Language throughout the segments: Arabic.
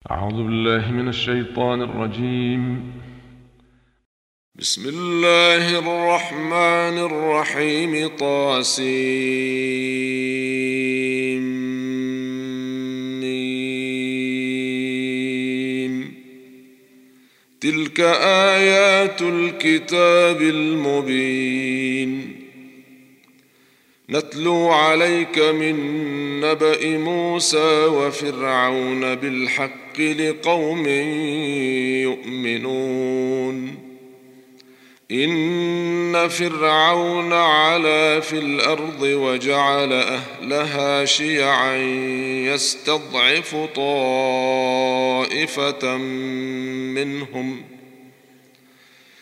أعوذ بالله من الشيطان الرجيم. بسم الله الرحمن الرحيم. طاسيم. ميم. تلك آيات الكتاب المبين. نتلو عليك من نبأ موسى وفرعون بالحق. لقوم يؤمنون إن فرعون علا في الأرض وجعل أهلها شيعا يستضعف طائفة منهم ۖ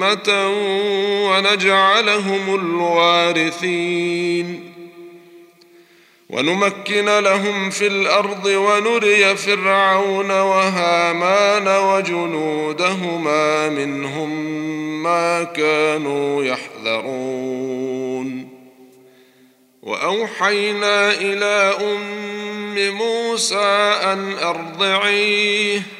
أمة ونجعلهم الوارثين ونمكن لهم في الأرض ونري فرعون وهامان وجنودهما منهم ما كانوا يحذرون وأوحينا إلى أم موسى أن أرضعيه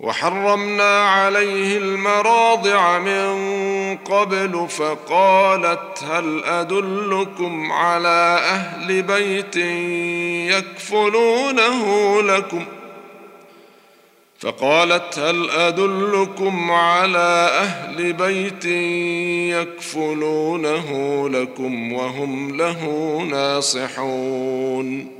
وحرمنا عليه المراضع من قبل فقالت هل أدلكم على أهل بيت يكفلونه لكم ۖ؟ فقالت هل أدلكم على أهل بيت يكفلونه لكم وهم له ناصحون؟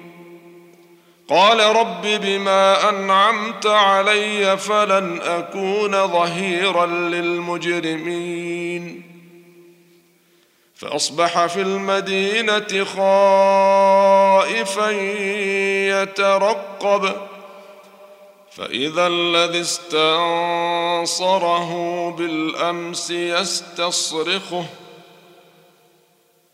قال رب بما أنعمت علي فلن أكون ظهيرا للمجرمين. فأصبح في المدينة خائفا يترقب فإذا الذي استنصره بالأمس يستصرخه.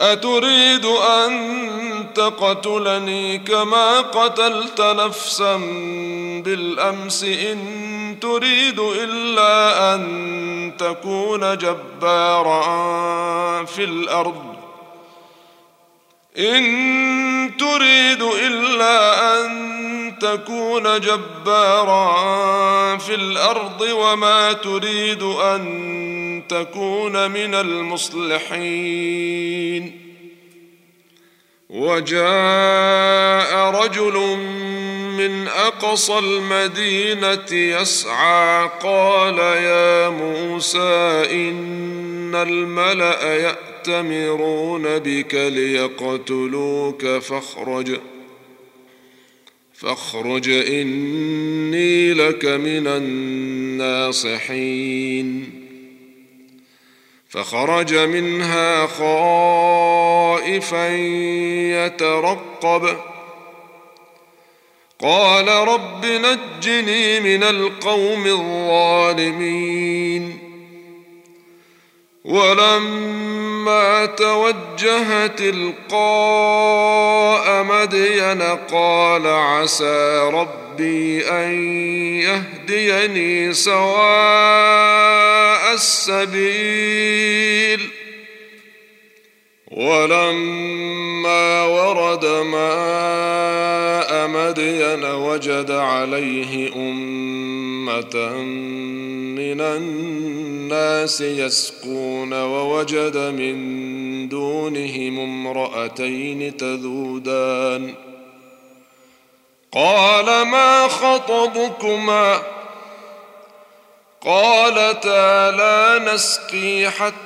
أتريد أن تقتلني كما قتلت نفسا بالأمس إن تريد إلا أن تكون جبارا في الأرض. إن تريد إلا أن تكون جبارا في الأرض وما تريد أن تكون من المصلحين. وجاء رجل من أقصى المدينة يسعى قال يا موسى إن الملأ يأتي يأتمرون بك ليقتلوك فاخرج. فاخرج إني لك من الناصحين. فخرج منها خائفا يترقب. قال رب نجني من القوم الظالمين. ولما توجه مدين قال عسى ربي أن يهديني سواء السبيل. ولما ورد ماء مدين وجد عليه أمة من الناس يسقون ووجد من دونهم امرأتين تذودان. قال ما خطبكما؟ قالتا لا نسقي حتى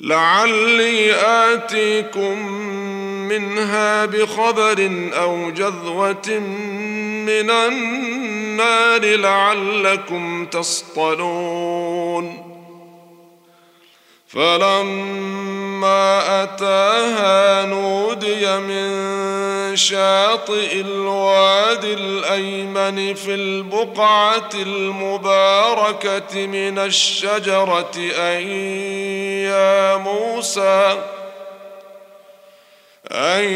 لعلي آتيكم منها بخبر أو جذوة من النار لعلكم تصطلون. فلما أتاها نودي من شاطئ الوادي الأيمن في البقعة المباركة من الشجرة أي يا موسى أي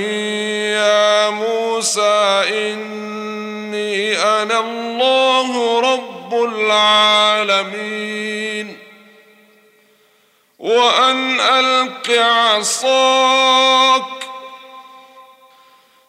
يا موسى إني أنا الله رب العالمين. وأن ألق عصاك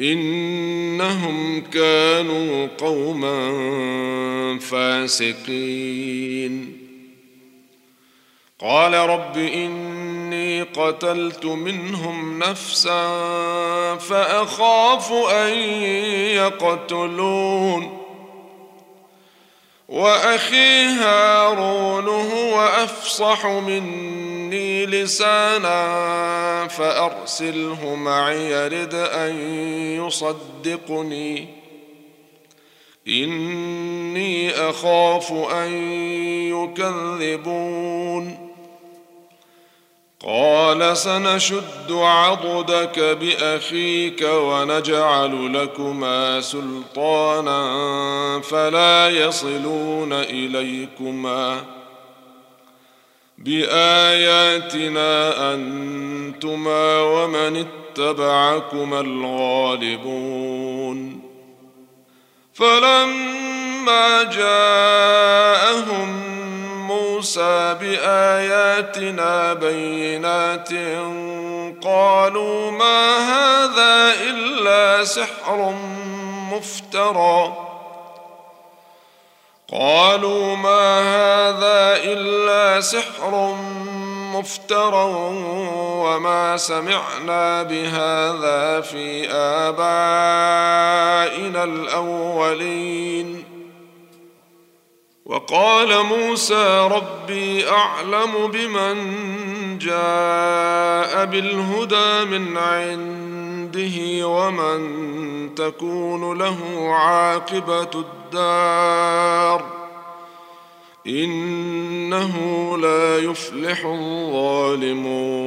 إنهم كانوا قوما فاسقين. قال رب إني قتلت منهم نفسا فأخاف أن يقتلون. وأخي هارون هو أفصح مني. لسانا فأرسله معي يرد أن يصدقني. إني أخاف أن يكذبون. قال سنشد عضدك بأخيك ونجعل لكما سلطانا فلا يصلون إليكما. بآياتنا أنتما ومن اتبعكما الغالبون. فلما جاءهم موسى بآياتنا بينات قالوا ما هذا إلا سحر مفترى. قالوا ما هذا إلا سحر مفترى وما سمعنا بهذا في آبائنا الأولين. وقال موسى ربي أعلم بمن جاء بالهدى من عنده ومن تكون له عاقبة الدار إنه لا يفلح الظالمون.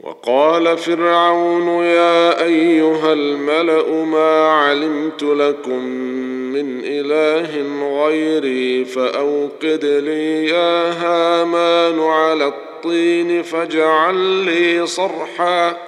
وقال فرعون يا أيها الملأ ما علمت لكم من إله غيري فأوقد لي يا هامان على الطين فاجعل لي صرحا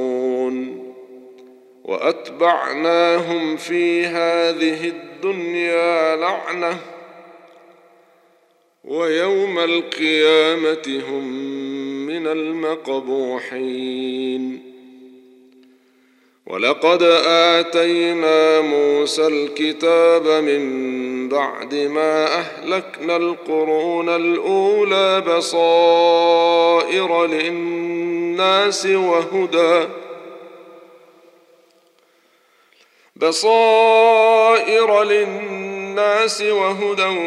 وأتبعناهم في هذه الدنيا لعنة ويوم القيامة هم من المقبوحين. ولقد آتينا موسى الكتاب من بعد ما أهلكنا القرون الأولى بصائر للناس وهدى. بصائر للناس وهدى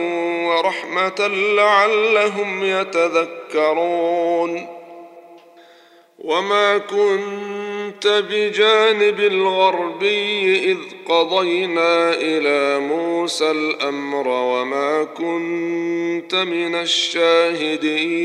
ورحمة لعلهم يتذكرون. وما كنت بجانب الغربي إذ قضينا إلى موسى الأمر وما كنت من الشاهدين.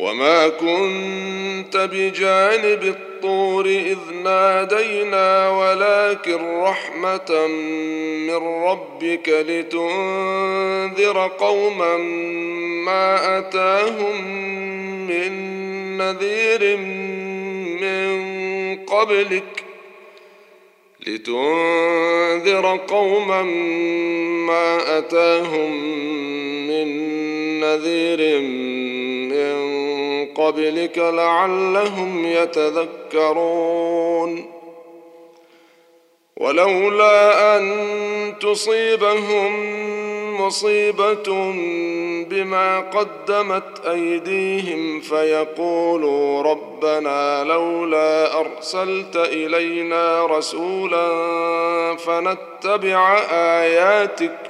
وما كنت بجانب الطور إذ نادينا ولكن رحمة من ربك لتنذر قوما ما أتاهم من نذير من قبلك لتنذر قوما ما أتاهم من نذير من قبلك لعلهم يتذكرون. ولولا أن تصيبهم مصيبة بما قدمت أيديهم فيقولوا ربنا لولا أرسلت إلينا رسولا فنتبع آياتك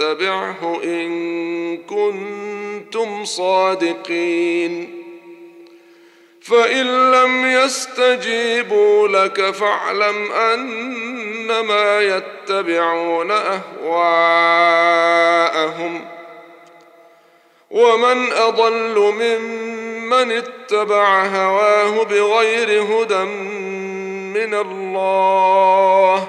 اتبعه إن كنتم صادقين. فإن لم يستجيبوا لك فاعلم انما يتبعون أهواءهم. ومن أضل ممن اتبع هواه بغير هدى من الله.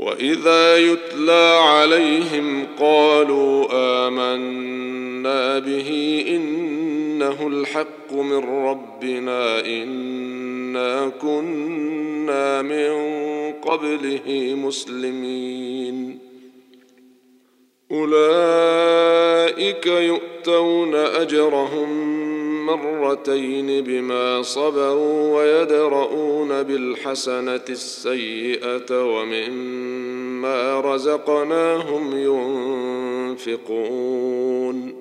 وإذا يتلى عليهم قالوا آمنا به إنه الحق من ربنا إنا كنا من قبله مسلمين. أولئك يؤتون أجرهم مرتين بما صبروا ويدرؤون بالحسنة السيئة ومما رزقناهم ينفقون.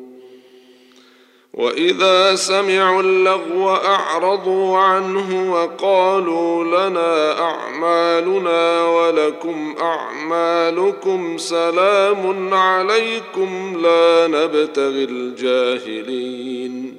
وإذا سمعوا اللغو أعرضوا عنه وقالوا لنا أعمالنا ولكم أعمالكم سلام عليكم لا نبتغي الجاهلين.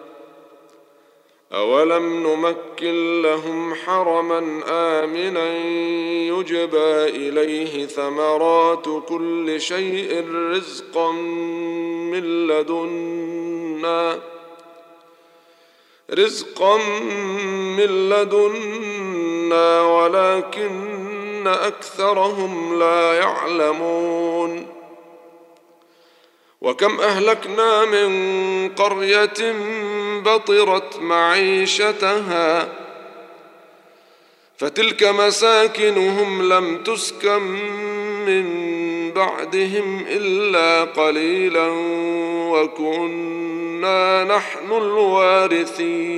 أولم نمكن لهم حرما آمنا يجبى إليه ثمرات كل شيء رزقا من لدنا رزقا من لدنا ولكن أكثرهم لا يعلمون وكم أهلكنا من قرية بطرت معيشتها. فتلك مساكنهم لم تسكن من بعدهم إلا قليلا وكنا نحن الوارثين.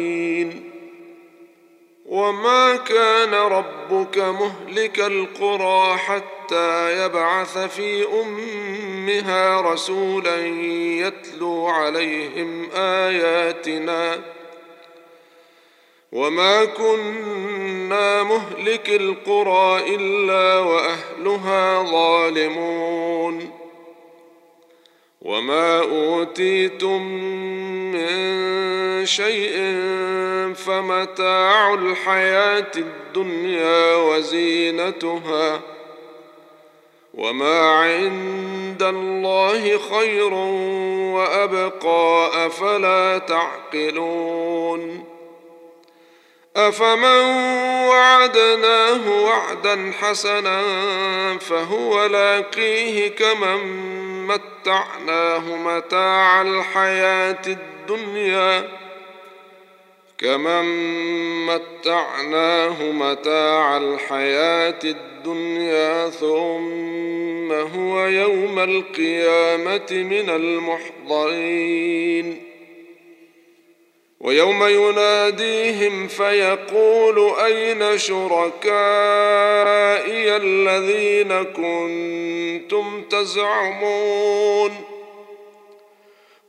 وما كان ربك مهلك القرى حتى يبعث في أمها رسولا يتلو عليهم آياتنا. وما كنا مهلك القرى الا واهلها ظالمون. وما اوتيتم من شيء فمتاع الحياة الدنيا وزينتها. وما عند الله خير وابقى افلا تعقلون افمن وعدناه وعدا حسنا فهو لاقيه كمن متعناه متاع الحياة الدنيا كمن متعناه متاع الحياة الدنيا ثم هو يوم القيامة من المحضرين. ويوم يناديهم فيقول أين شركائي الذين كنتم تزعمون؟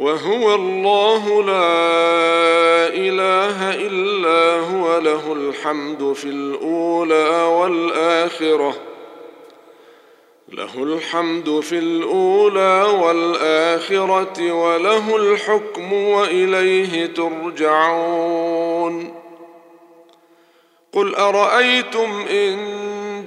وهو الله لا إله إلا هو له الحمد في الأولى والآخرة له الحمد في الأولى والآخرة وله الحكم وإليه ترجعون. قل أرأيتم إن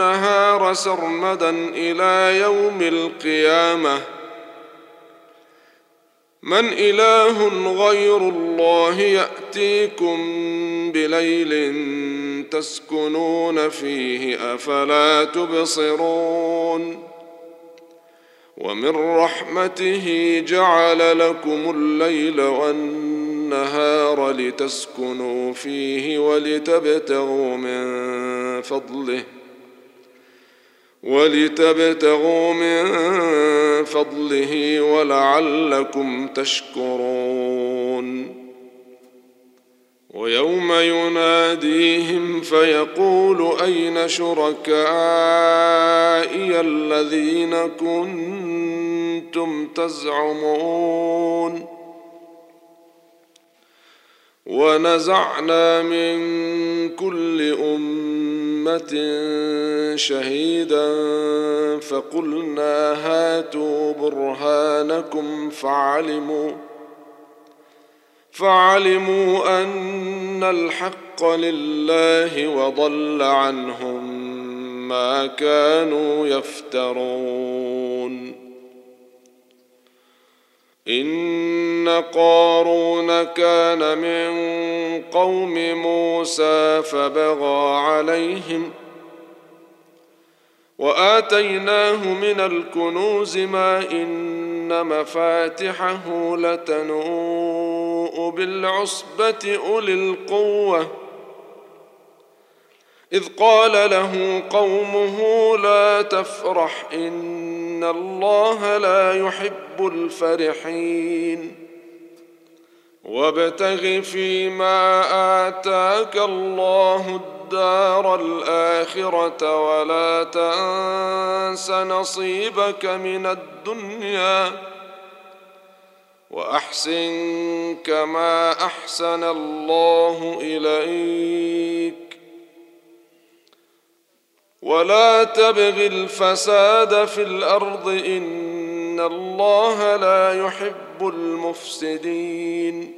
النهار سرمدا إلى يوم القيامة. من إله غير الله يأتيكم بليل تسكنون فيه أفلا تبصرون. ومن رحمته جعل لكم الليل والنهار لتسكنوا فيه ولتبتغوا من فضله. ولتبتغوا من فضله ولعلكم تشكرون. ويوم يناديهم فيقول أين شركائي الذين كنتم تزعمون؟ ونزعنا من كل أمة شهيدا فقلنا هاتوا برهانكم فعلموا فعلموا أن الحق لله وضل عنهم ما كانوا يفترون. إن قارون كان من قوم موسى فبغى عليهم وآتيناه من الكنوز ما إن مفاتحه لتنوء بالعصبة أولي القوة. إذ قال له قومه لا تفرح إن الله لا يحب الفرحين. وابتغ فيما آتاك الله الدار الآخرة ولا تنس نصيبك من الدنيا وأحسن كما أحسن الله إليك. ولا تبغ الفساد في الأرض إن الله لا يحب المفسدين.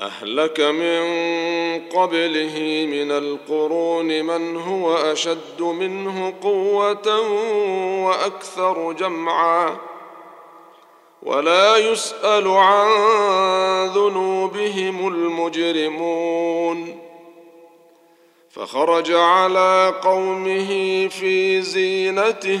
أهلك من قبله من القرون من هو أشد منه قوة وأكثر جمعا. ولا يسأل عن ذنوبهم المجرمون. فخرج على قومه في زينته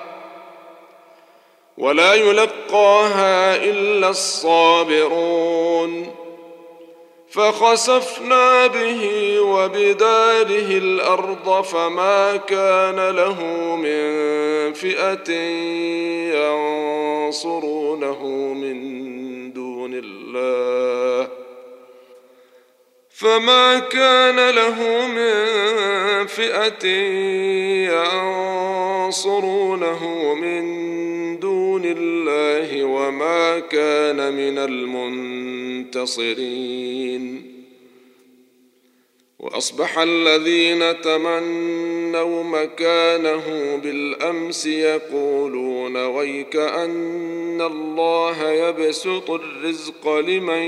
ولا يلقاها إلا الصابرون. فخسفنا به وبداره الأرض فما كان له من فئة ينصرونه من دون الله. فما كان له من فئة ينصرونه من الله وما كان من المنتصرين. وأصبح الذين تمنوا مكانه بالأمس يقولون ويك أن الله يبسط الرزق لمن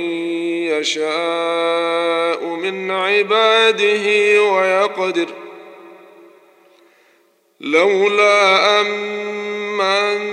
يشاء من عباده ويقدر. لولا امن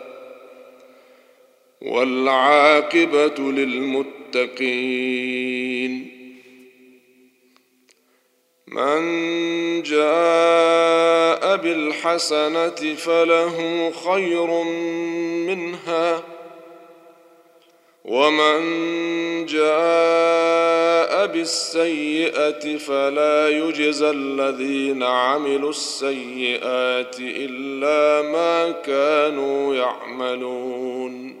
والعاقبة للمتقين. من جاء بالحسنة فله خير منها ومن جاء بالسيئة فلا يجزى الذين عملوا السيئات إلا ما كانوا يعملون.